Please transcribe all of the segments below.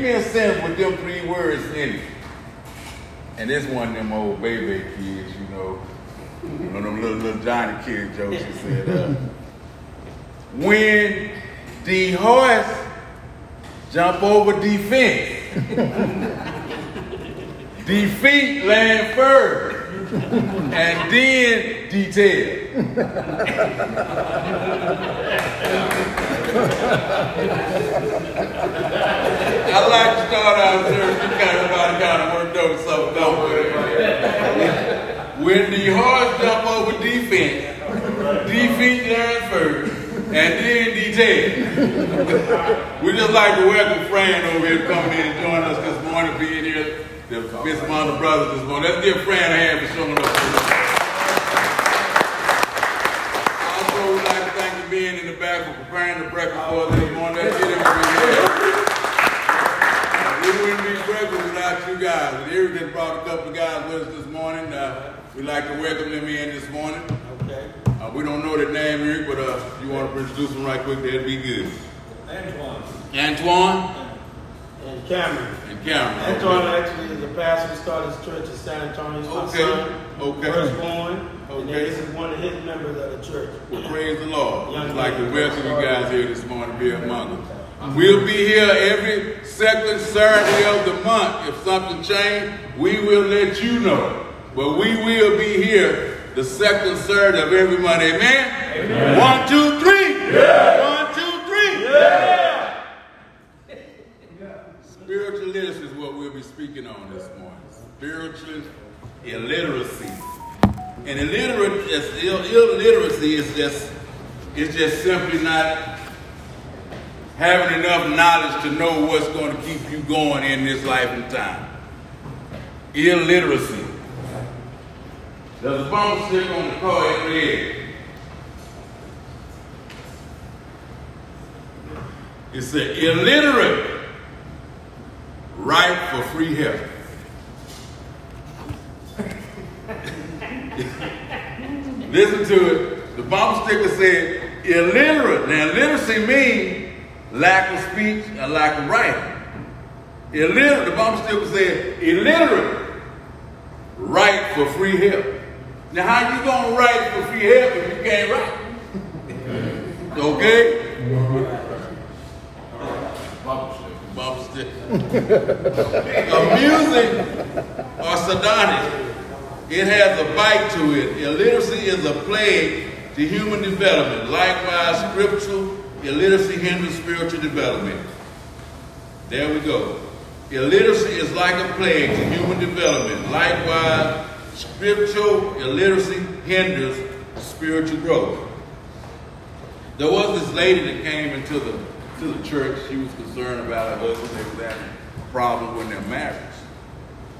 Give me a sentence with them three words in it. And this one of them old baby kids, you know, one of them little, little Johnny kid jokes he said, uh, when the horse jump over defense, defeat land first, and then detail. There. You of everybody over something, don't we? When the horse jump over defense, defeat learn first, and then detail. we just like to welcome Fran over here coming in and joining us this morning, being here. The Miss Mona brothers this morning. Let's give Fran a hand for showing up. Also, we'd like to thank you being in the back for preparing the breakfast for us this morning. Let's get him We wouldn't be breakfast without you guys. And Eric just brought a couple of guys with us this morning. Uh, we'd like to welcome them in this morning. Okay. Uh, we don't know their name, Eric, but uh, if you want to introduce them right quick, that'd be good. Antoine. Antoine And Cameron. and Cameron. Antoine actually is the pastor who started his church in San Antonio. Okay. son. Okay. Firstborn. And Okay. this is one of his members of the church. Well, praise the Lord. I'd like to welcome you guys here this morning, be among us. We'll be here every second Saturday of the month. If something changes, we will let you know. But we will be here the second Saturday of every month. Amen? One, two, three. One, two, three. Spiritual literacy is what we'll be speaking on this morning. Spiritual illiteracy. And illiterate, illiteracy is just, is just simply not having enough knowledge to know what's going to keep you going in this life and time. Illiteracy. There's a bumper sticker on the car in red. It said, illiterate, right for free help. Listen to it. The bumper sticker said, illiterate. Now, literacy means lack of speech and lack of writing. Illiterate, the bumper sticker said, illiterate, write for free help. Now, how you gonna write for free help if you can't write? Okay? Bumper bumper sticker. Amusing or sardonic. It has a bite to it. Illiteracy is a plague to human development. Likewise, scriptural illiteracy hinders spiritual development. There we go. Illiteracy is like a plague to human development. Likewise, scriptural illiteracy hinders spiritual growth. There was this lady that came into the to the church. She was concerned about her husband. They was having problems with their marriage.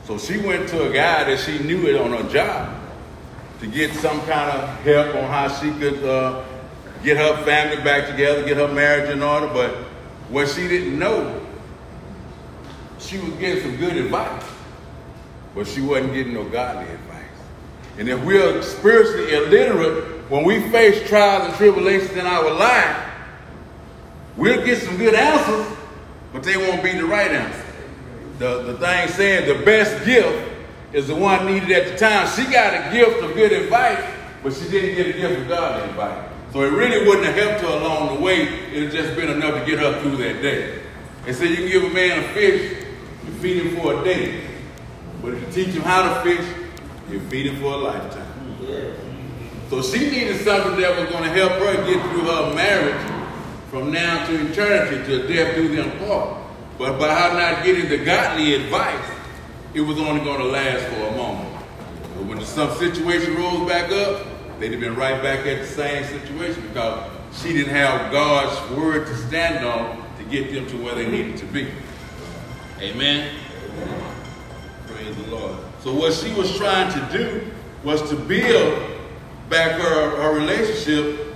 So she went to a guy that she knew it on her job to get some kind of help on how she could uh, get her family back together, get her marriage in order. But what she didn't know, she was getting some good advice, but she wasn't getting no godly advice. And if we're spiritually illiterate, when we face trials and tribulations in our life, we'll get some good answers, but they won't be the right answer the, the thing saying the best gift is the one needed at the time. She got a gift of good advice, but she didn't get a gift of godly advice. So it really wouldn't have helped her along the way. It had just been enough to get her through that day. They said you can give a man a fish, you feed him for a day. But if you teach him how to fish, you feed him for a lifetime. So she needed something that was going to help her get through her marriage from now to eternity, to death do them part. But by her not getting the godly advice, it was only going to last for a moment. But when some situation rose back up, they'd have been right back at the same situation because she didn't have God's word to stand on to get them to where they needed to be. Amen. Praise the Lord. So what she was trying to do was to build back her, her relationship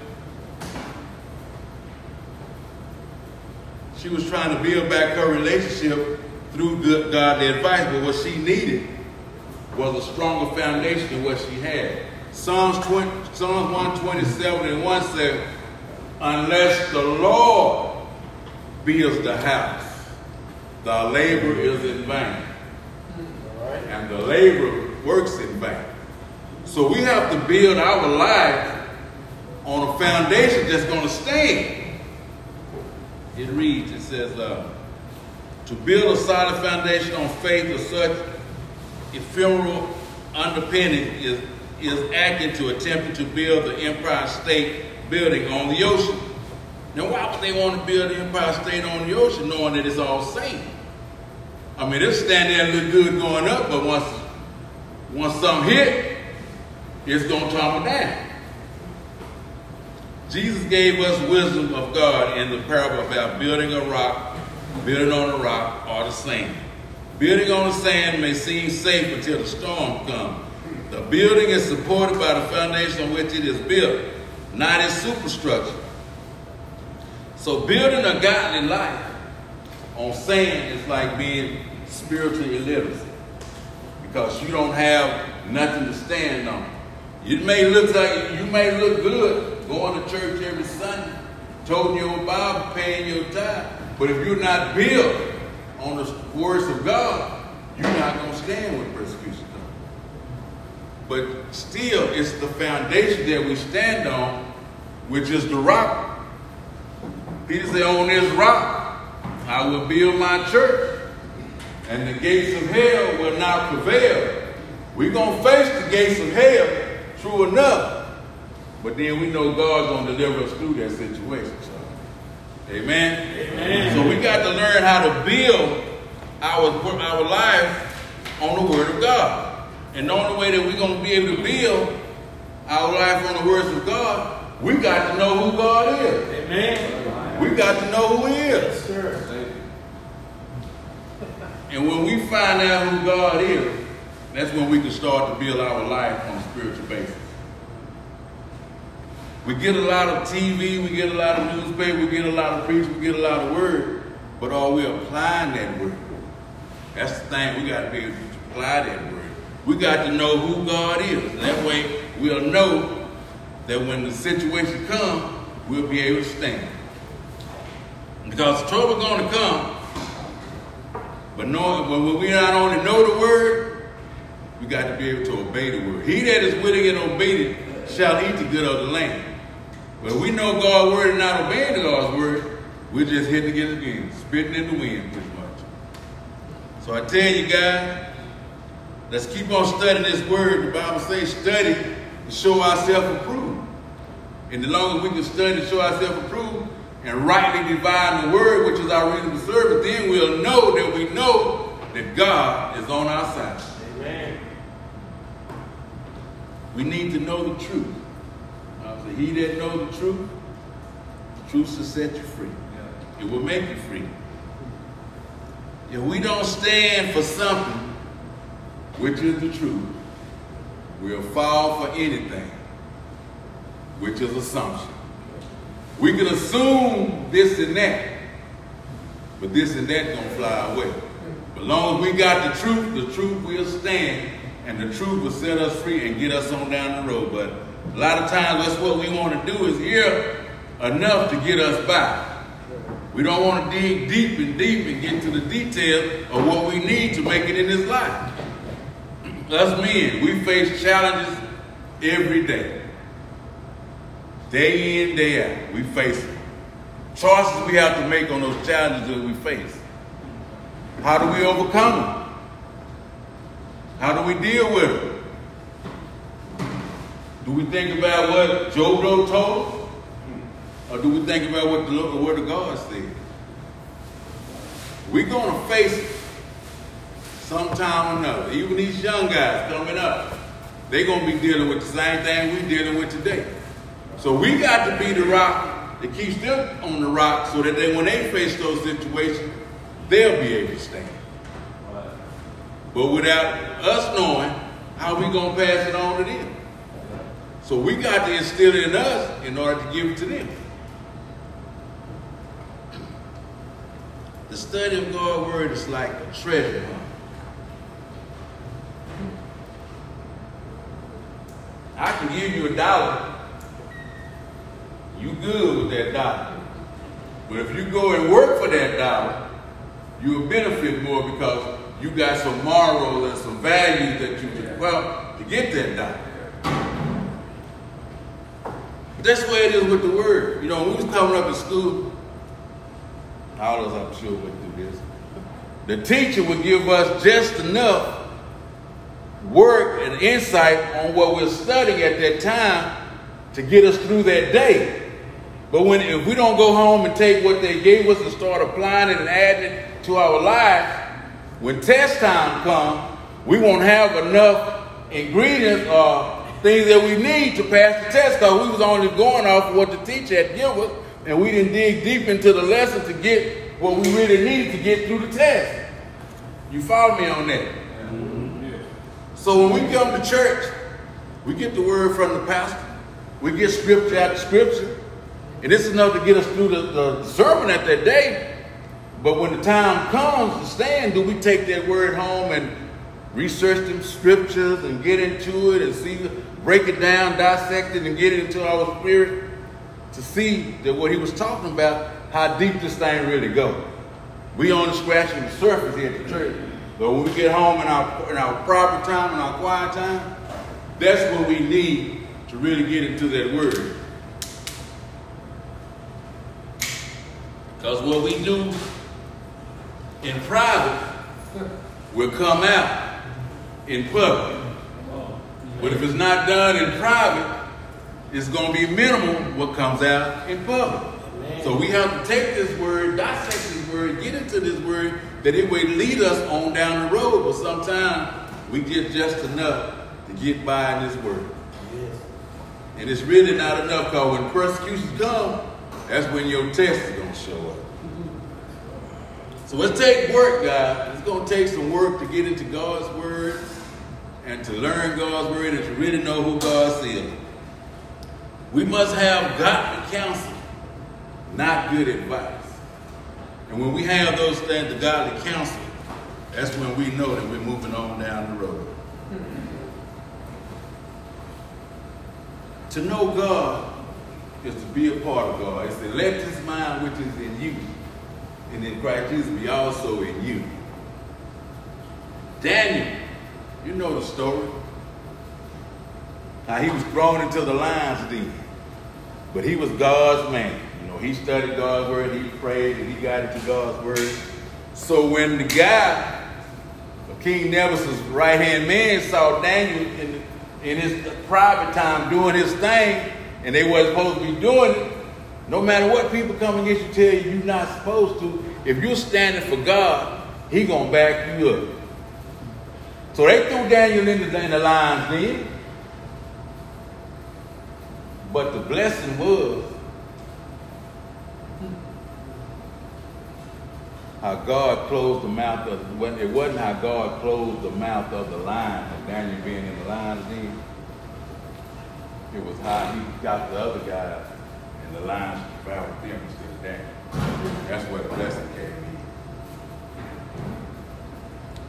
she was trying to build back her relationship through good godly advice, but what she needed was a stronger foundation than what she had. Psalms, 20, Psalms 127 and 1 said, Unless the Lord builds the house, the labor is in vain. And the labor works in vain. So we have to build our life on a foundation that's going to stand. It reads, it says, uh, to build a solid foundation on faith of such ephemeral underpinning is, is acting to attempting to build the Empire State Building on the ocean. Now, why would they want to build the Empire State on the ocean knowing that it's all safe? I mean, it'll stand there and look good going up, but once, once something hit, it's going to tumble down. Jesus gave us wisdom of God in the parable about building a rock, building on a rock, or the sand. Building on the sand may seem safe until the storm comes. The building is supported by the foundation on which it is built, not its superstructure. So building a godly life on sand is like being spiritually illiterate because you don't have nothing to stand on. You may look like you may look good going to church every Sunday, toting your Bible, paying your tithe, but if you're not built on the words of God, you're not going to stand with. But still, it's the foundation that we stand on, which is the rock. Peter said, On this rock, I will build my church, and the gates of hell will not prevail. We're going to face the gates of hell, true enough. But then we know God's going to deliver us through that situation. So, amen? amen. So we got to learn how to build our, our life on the Word of God. And the only way that we're going to be able to build our life on the words of God, we got to know who God is. Amen. We got to know who He is. Yes, and when we find out who God is, that's when we can start to build our life on a spiritual basis. We get a lot of TV, we get a lot of newspaper, we get a lot of preach, we get a lot of word, but are we applying that word? That's the thing, we got to be able to apply that word. We got to know who God is. That way we'll know that when the situation comes, we'll be able to stand. Because trouble going to come, but knowing, when we not only know the word, we got to be able to obey the word. He that is willing and obedient shall eat the good of the land. But we know God's word and not obeying God's word, we're just hitting it again, spitting in the wind pretty much. So I tell you guys, let's keep on studying this word. The Bible says study to show ourselves approved. And the longer we can study to show ourselves approved and rightly divide the word, which is our reasonable service, then we'll know that we know that God is on our side. Amen. We need to know the truth. Uh, so he that knows the truth, the truth will set you free. It will make you free. If we don't stand for something, which is the truth, we'll fall for anything, which is assumption. We can assume this and that, but this and that gonna fly away. But long as we got the truth, the truth will stand, and the truth will set us free and get us on down the road. But a lot of times that's what we want to do is hear enough to get us by. We don't want to dig deep and deep and get to the details of what we need to make it in this life. Us men, we face challenges every day. Day in, day out, we face them. Choices we have to make on those challenges that we face. How do we overcome them? How do we deal with them? Do we think about what Job told us? Or do we think about what the Word of God said? We're going to face it sometime or another. Even these young guys coming up, they're going to be dealing with the same thing we're dealing with today. So we got to be the rock that keeps them on the rock so that they, when they face those situations, they'll be able to stand. But without us knowing, how we going to pass it on to them? So we got to instill it in us in order to give it to them. the study of God's word is like a treasure hunt. I can give you a dollar. You good with that dollar. But if you go and work for that dollar, you'll benefit more because you got some morals and some values that you well to get that dollar. That's the way it is with the word. You know, when we was coming up in school, all of us I'm sure went through this. The teacher would give us just enough work and insight on what we're studying at that time to get us through that day. But when if we don't go home and take what they gave us and start applying it and adding it to our lives, when test time comes, we won't have enough ingredients or things that we need to pass the test because we was only going off of what the teacher had given us and we didn't dig deep into the lesson to get what we really needed to get through the test. You follow me on that? So when we come to church, we get the word from the pastor. We get scripture after scripture. And it's enough to get us through the, the sermon at that day. But when the time comes to stand, do we take that word home and research them scriptures and get into it and see, break it down, dissect it, and get it into our spirit to see that what he was talking about, how deep this thing really goes. We only scratching the surface here at the church. But when we get home in our, in our proper time, in our quiet time, that's what we need to really get into that word. Because what we do in private will come out in public. But if it's not done in private, it's going to be minimal what comes out in public. So we have to take this word, dissect this word, get into this word, that it would lead us on down the road. But sometimes we get just enough to get by in this world. Yes. And it's really not enough because when persecutions come, that's when your test is going to show up. Mm-hmm. So let's take work, guys. It's going to take some work to get into God's word and to learn God's word and to really know who God is. We must have godly counsel, not good advice. And when we have those things, the godly counsel, that's when we know that we're moving on down the road. To know God is to be a part of God. It's the let this mind which is in you and in Christ Jesus be also in you. Daniel, you know the story. How he was thrown into the lion's den. But he was God's man he studied God's word, he prayed, and he got into God's word. So when the guy, King Nebuchadnezzar's right hand man, saw Daniel in, in his private time doing his thing, and they weren't supposed to be doing it, no matter what people come against you tell you you're not supposed to, if you're standing for God, he gonna back you up. So they threw Daniel in the, in the lion's den. But the blessing was how God closed the mouth of, it wasn't how God closed the mouth of the lion, of Daniel being in the lion's den. It was how he got the other guy and the lions devoured them instead of Daniel. That's where the blessing came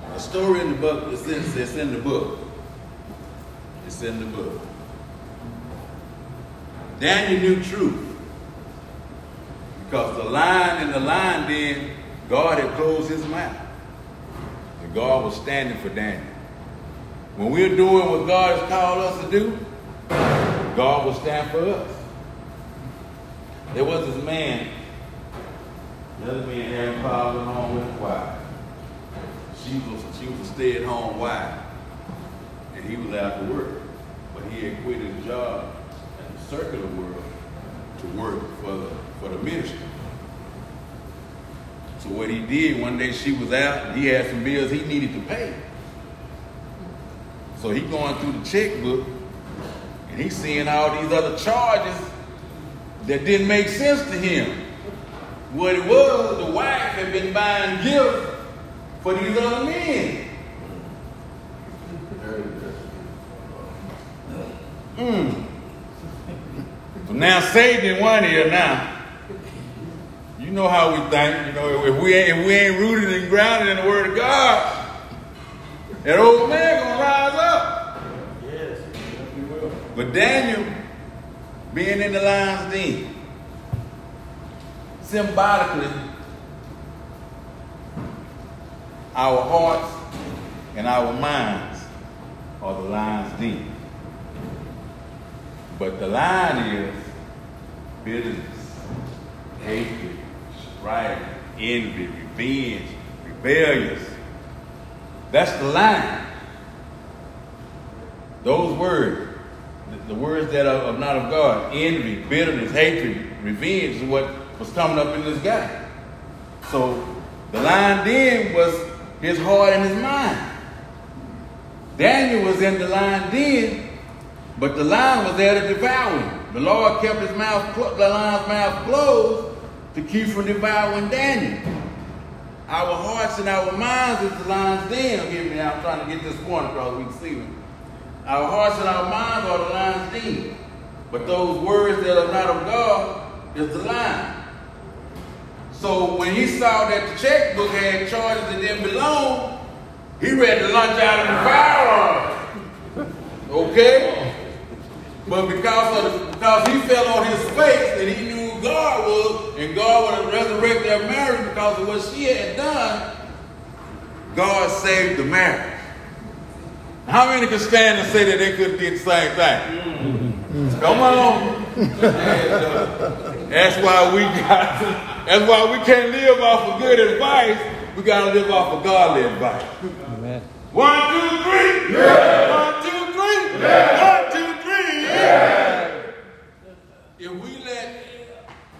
in. A story in the book, it's in, it's in the book. It's in the book. Daniel knew truth. Because the lion and the lion den God had closed his mouth. And God was standing for Daniel. When we're doing what God has called us to do, God will stand for us. There was this man, another man having problems at home with his wife. She was, she was a stay-at-home wife, and he was out to work. But he had quit his job in the circular world to work for the, for the ministry. So what he did, one day she was out, he had some bills he needed to pay. So he going through the checkbook, and he's seeing all these other charges that didn't make sense to him. What it was, the wife had been buying gifts for these other men. Mm. So now Satan in one ear now. You know how we think. You know, if we ain't if we ain't rooted and grounded in the Word of God, that old man gonna rise up. Yes. We will. But Daniel, being in the lion's den, symbolically, our hearts and our minds are the lion's den. But the lion is bitterness, hatred, strife, envy, revenge, rebellious. That's the lion. Those words, the, words that are, not of God, envy, bitterness, hatred, revenge is what was coming up in this guy. So the lion den was his heart and his mind. Daniel was in the lion den, but the lion was there to devour him. The Lord kept his mouth, the lion's mouth closed to keep from devouring Daniel. Our hearts and our minds is the lion's den. Hear me, I'm trying to get this point across. We can see it. Our hearts and our minds are the lion's den. But those words that are not of God is the lion. So when he saw that the checkbook had charges that didn't belong, he read to lunch out of the firearm. Okay? But because of the, because he fell on his face and he knew God was, and God would have resurrected their marriage because of what she had done, God saved the marriage. How many can stand and say that they couldn't get the same thing? Mm-hmm. Come on. That's why we got that's why we can't live off of good advice. We gotta live off of godly advice. Amen. One, two, three. Yeah. One, two, three. Yeah. One, two, three. Yeah. If we let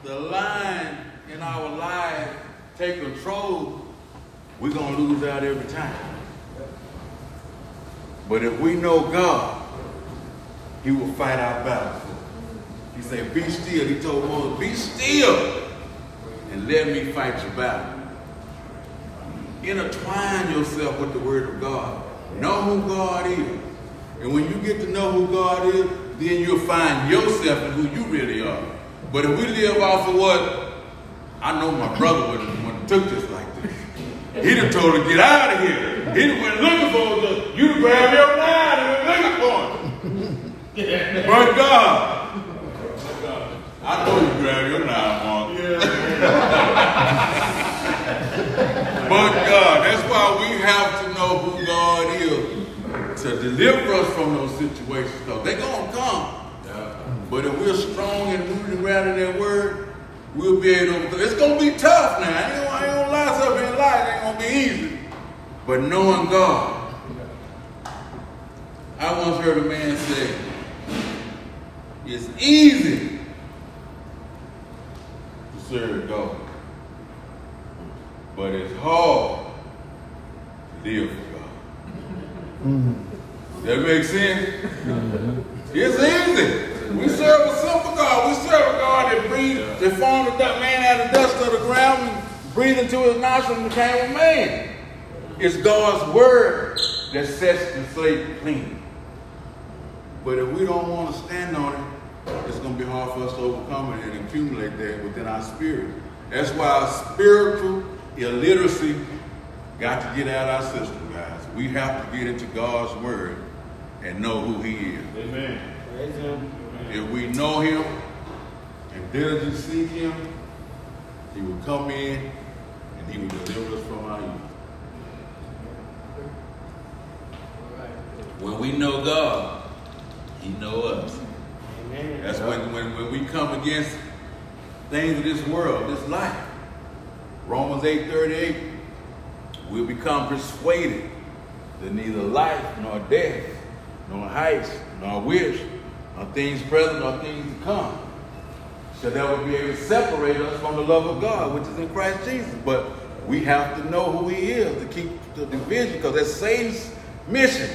the line in our life take control, we're gonna lose out every time. But if we know God, He will fight our battle. He said, Be still. He told Moses, Be still and let me fight your battle. Intertwine yourself with the Word of God. Know who God is. And when you get to know who God is, then you'll find yourself and who you really are. But if we live off of what I know my brother would have would have took this like this. He'd have told her, get out of here. He'd have went looking for the, you grab your knife and went looking for him. but God. I know you grab your knife, Mark. But God, that's why we have to know who God is to deliver us from those situations. Because they're going to come. But if we're strong and rooted and grounded in that word, we'll be able to. It's going to be tough now. I ain't, I ain't to lie to you in life. It ain't going to be easy. But knowing God, I once heard a man say, it's easy to serve God. But it's hard to live for God. Mm-hmm. That makes sense? It's easy. We serve a simple God. We serve a God that breathed, that formed the du- man out of the dust of the ground and breathed into his nostrils and became a man. It's God's word that sets the slate clean. But if we don't want to stand on it, it's going to be hard for us to overcome it and accumulate that within our spirit. That's why our spiritual illiteracy got to get out of our system, guys. We have to get into God's word and know who He is. Amen. Praise Him. If we know Him and diligently seek Him, He will come in and He will deliver us from our evil. When we know God, He know us. Amen. That's when, when, when we come against things of this world, this life. Romans 8:38, we'll become persuaded that neither life nor death, nor height, nor width, nor things present, nor things to come shall ever be able to separate us from the love of God, which is in Christ Jesus. But we have to know who He is to keep the division, because that's Satan's mission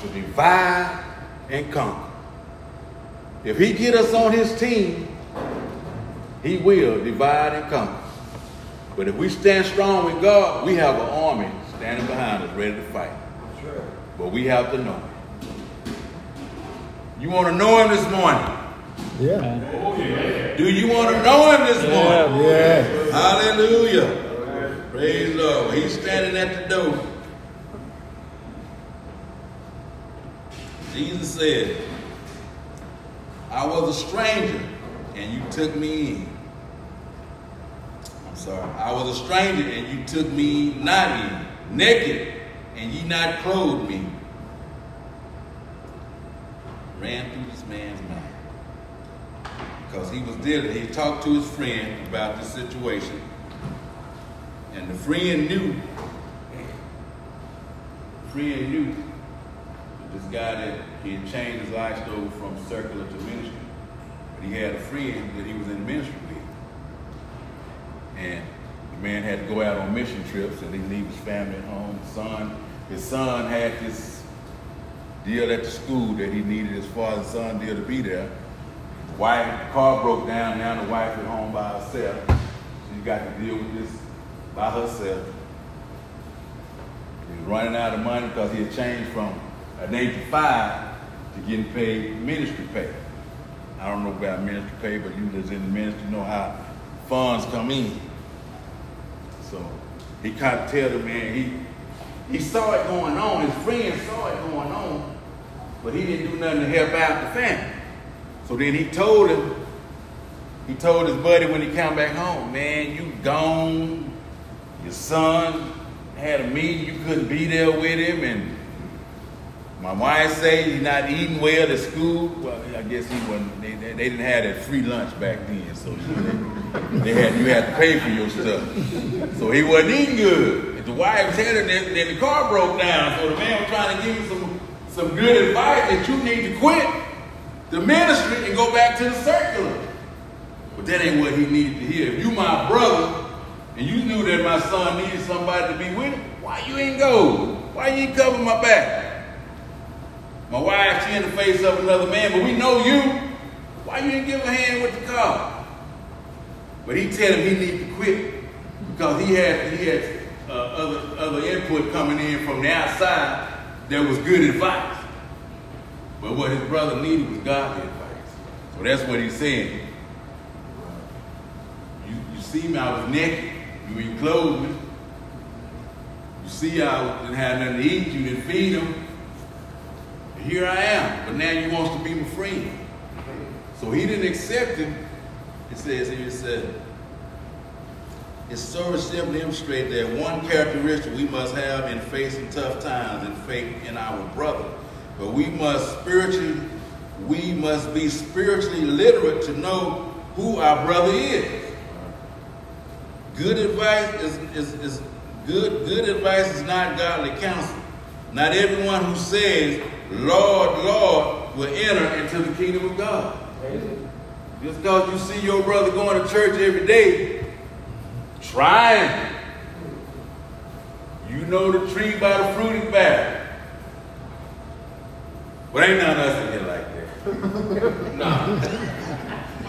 to divide and conquer. If he get us on his team, he will divide and conquer. But if we stand strong with God, we have an army standing behind us ready to fight. But we have to know him. You want to know him this morning? Yeah. Do you want to know him this morning? Yeah. Hallelujah. Praise the Lord. He's standing at the door. Jesus said, I was a stranger and you took me in. I'm sorry. I was a stranger and you took me not in. Naked and ye not clothed me. Ran through this man's. Because he was dealing, he talked to his friend about the situation. And the friend knew, the friend knew that this guy that he had changed his life story from secular to ministry. But he had a friend that he was in ministry with. And the man had to go out on mission trips and he leave his family at home. His son, his son had this deal at the school that he needed his father's son deal to be there. Wife, car broke down, now the wife at home by herself. She got to deal with this by herself. He's running out of money because he had changed from an eight to five to getting paid ministry pay. I don't know about ministry pay, but you that's in the ministry know how funds come in. So he kind of tell the man he he saw it going on. His friends saw it going on, but he didn't do nothing to help out the family. So then he told him, he told his buddy when he come back home, man, you gone. Your son had a meeting, you couldn't be there with him, and my wife say he's not eating well at school. Well, I guess he wasn't. They, they, they didn't have that free lunch back then, so they, they had you had to pay for your stuff. So he wasn't eating good. And the wife said him, then, then the car broke down. So the man was trying to give him some some good advice that you need to quit the ministry and go back to the circular. But that ain't what he needed to hear. If you my brother and you knew that my son needed somebody to be with him, why you ain't go? Why you ain't cover my back? My wife, she in the face of another man, but we know you. Why you didn't give a hand with the car? But he tell him he need to quit because he had he had uh, other other input coming in from the outside that was good advice. But what his brother needed was godly advice. So that's what he's saying. You, you see me, I was naked. You didn't clothe me. You see I didn't have nothing to eat. You didn't feed him. Here I am, but now you wants to be my friend. So he didn't accept him. It says it said, it's so simply demonstrate that one characteristic we must have in facing tough times and faith in our brother. But we must spiritually, we must be spiritually literate to know who our brother is. Good advice is, is, is good, good advice is not godly counsel. Not everyone who says, Lord, Lord, will enter into the kingdom of God. Just because you see your brother going to church every day, trying. You know the tree by the fruit it bears. But ain't none of us in here like that. nah.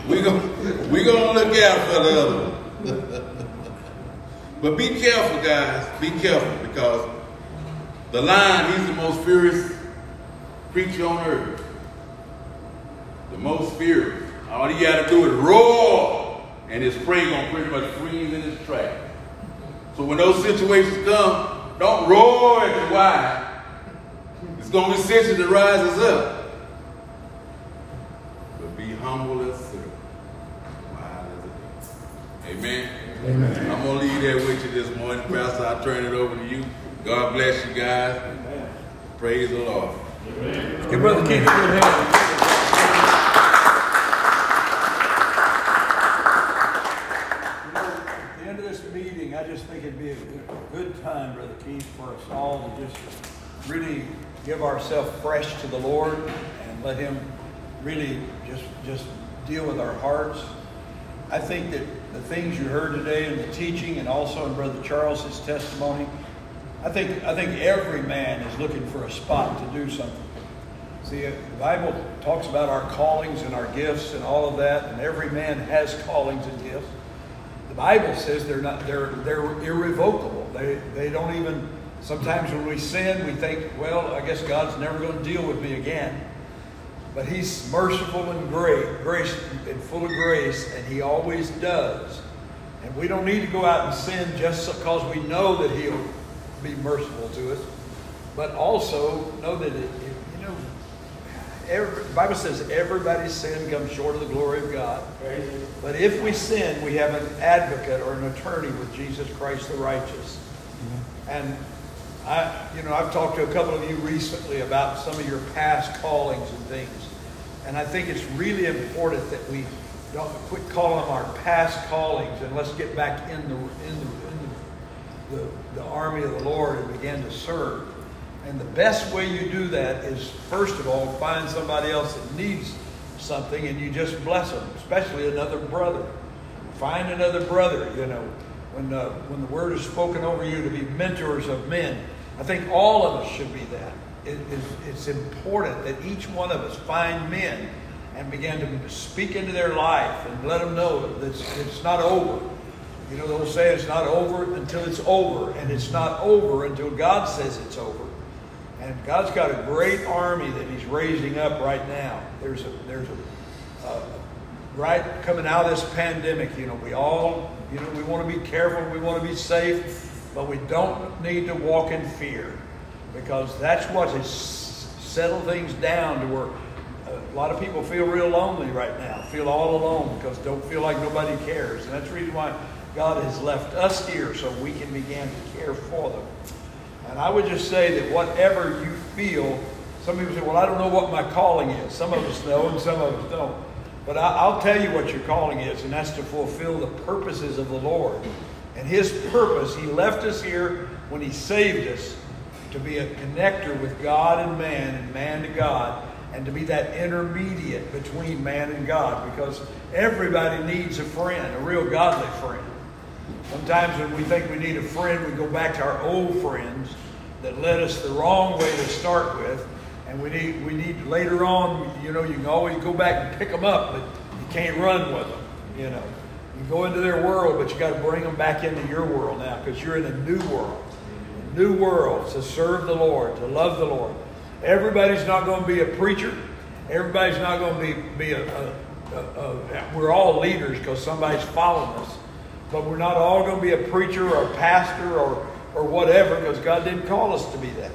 we going we gonna look out for the other one. but be careful, guys. Be careful because the lion, he's the most furious creature on earth. The most furious. All he got to do is roar, and his prey gonna pretty much freeze in his track. So when those situations come, don't roar at the wide. It's gonna be situations that rises up. But be humble as servant, wide as a dove. Amen. Amen. I'm gonna leave that with you this morning, Pastor. I'll turn it over to you. God bless you guys. Praise the Lord. Give Brother Keith a good hand. At the end of this meeting, I just think it'd be a good- good time, Brother Keith, for us all to just really give ourselves fresh to the Lord and let Him really just, just deal with our hearts. I think that the things you heard today in the teaching and also in Brother Charles's testimony, I think, I think every man is looking for a spot to do something. See, the Bible talks about our callings and our gifts and all of that, and every man has callings and gifts. The Bible says they're not they're they're irrevocable. They they don't even sometimes when we sin we think, well, I guess God's never going to deal with me again. But He's merciful and great, grace and full of grace, and He always does. And we don't need to go out and sin just because we know that He'll be merciful to us, but also know that it, it you know, every, the Bible says everybody's sin comes short of the glory of God. But if we sin, we have an advocate or an attorney with Jesus Christ the righteous. And I, you know, I've talked to a couple of you recently about some of your past callings and things. And I think it's really important that we don't quit calling them our past callings and let's get back in the, in the, in the, the, the army of the Lord and begin to serve. And the best way you do that is, first of all, find somebody else that needs something and you just bless them, especially another brother. Find another brother, you know. When, uh, when the word is spoken over you to be mentors of men, I think all of us should be that. It, it, it's important that each one of us find men and begin to speak into their life and let them know that it's, it's not over. You know, they'll say it's not over until it's over, and it's not over until God says it's over. And God's got a great army that He's raising up right now. There's a there's a uh, right coming out of this pandemic. You know, we all you know we want to be careful, we want to be safe, but we don't need to walk in fear because that's what has settled things down to where uh, a lot of people feel real lonely right now, feel all alone because don't feel like nobody cares, and that's the reason why God has left us here so we can begin to care for them. And I would just say that whatever you feel, some people say, well, I don't know what my calling is. Some of us know and some of us don't. But I, will tell you what your calling is, and that's to fulfill the purposes of the Lord. And His purpose, He left us here when He saved us to be a connector with God and man and man to God and to be that intermediate between man and God because everybody needs a friend, a real godly friend. Sometimes when we think we need a friend, we go back to our old friends that led us the wrong way to start with. And we need, we need later on, you know, you can always go back and pick them up, but you can't run with them, you know. You go into their world, but you got to bring them back into your world now because you're in a new world. A new world to serve the Lord, to love the Lord. Everybody's not going to be a preacher. Everybody's not going to be, be a, a, a, a we're all leaders because somebody's following us. But we're not all going to be a preacher or a pastor or, or whatever because God didn't call us to be that.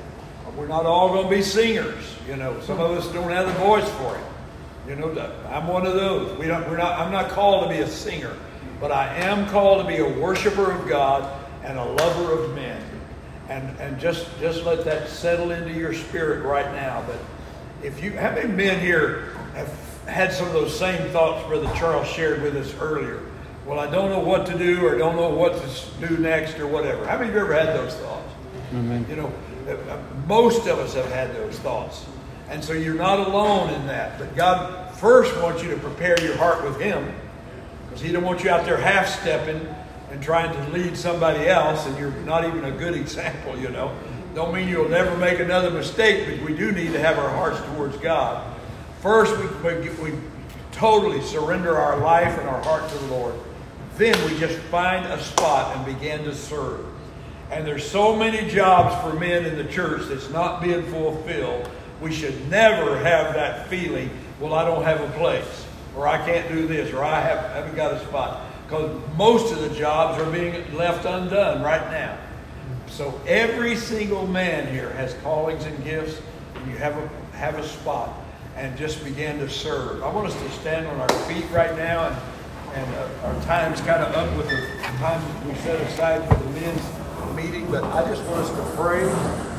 We're not all going to be singers. You know, some of us don't have the voice for it. You know, I'm one of those. We don't, we're not, I'm not called to be a singer, but I am called to be a worshiper of God and a lover of men. And, and just, just let that settle into your spirit right now. But if you, how many men here have had some of those same thoughts Brother Charles shared with us earlier? well, I don't know what to do or don't know what to do next or whatever. How many of you ever had those thoughts? Mm-hmm. You know, uh, most of us have had those thoughts. And so you're not alone in that. But God first wants you to prepare your heart with Him because He don't want you out there half stepping and trying to lead somebody else and you're not even a good example, you know. Don't mean you'll never make another mistake, but we do need to have our hearts towards God. First, we, we, we totally surrender our life and our heart to the Lord. Then we just find a spot and begin to serve. And there's so many jobs for men in the church that's not being fulfilled. We should never have that feeling, well, I don't have a place, or I can't do this, or I have, haven't got a spot. Because most of the jobs are being left undone right now. So every single man here has callings and gifts, and you have a, have a spot and just begin to serve. I want us to stand on our feet right now and and uh, our time's kind of up with the time we set aside for the men's meeting, but I just want us to pray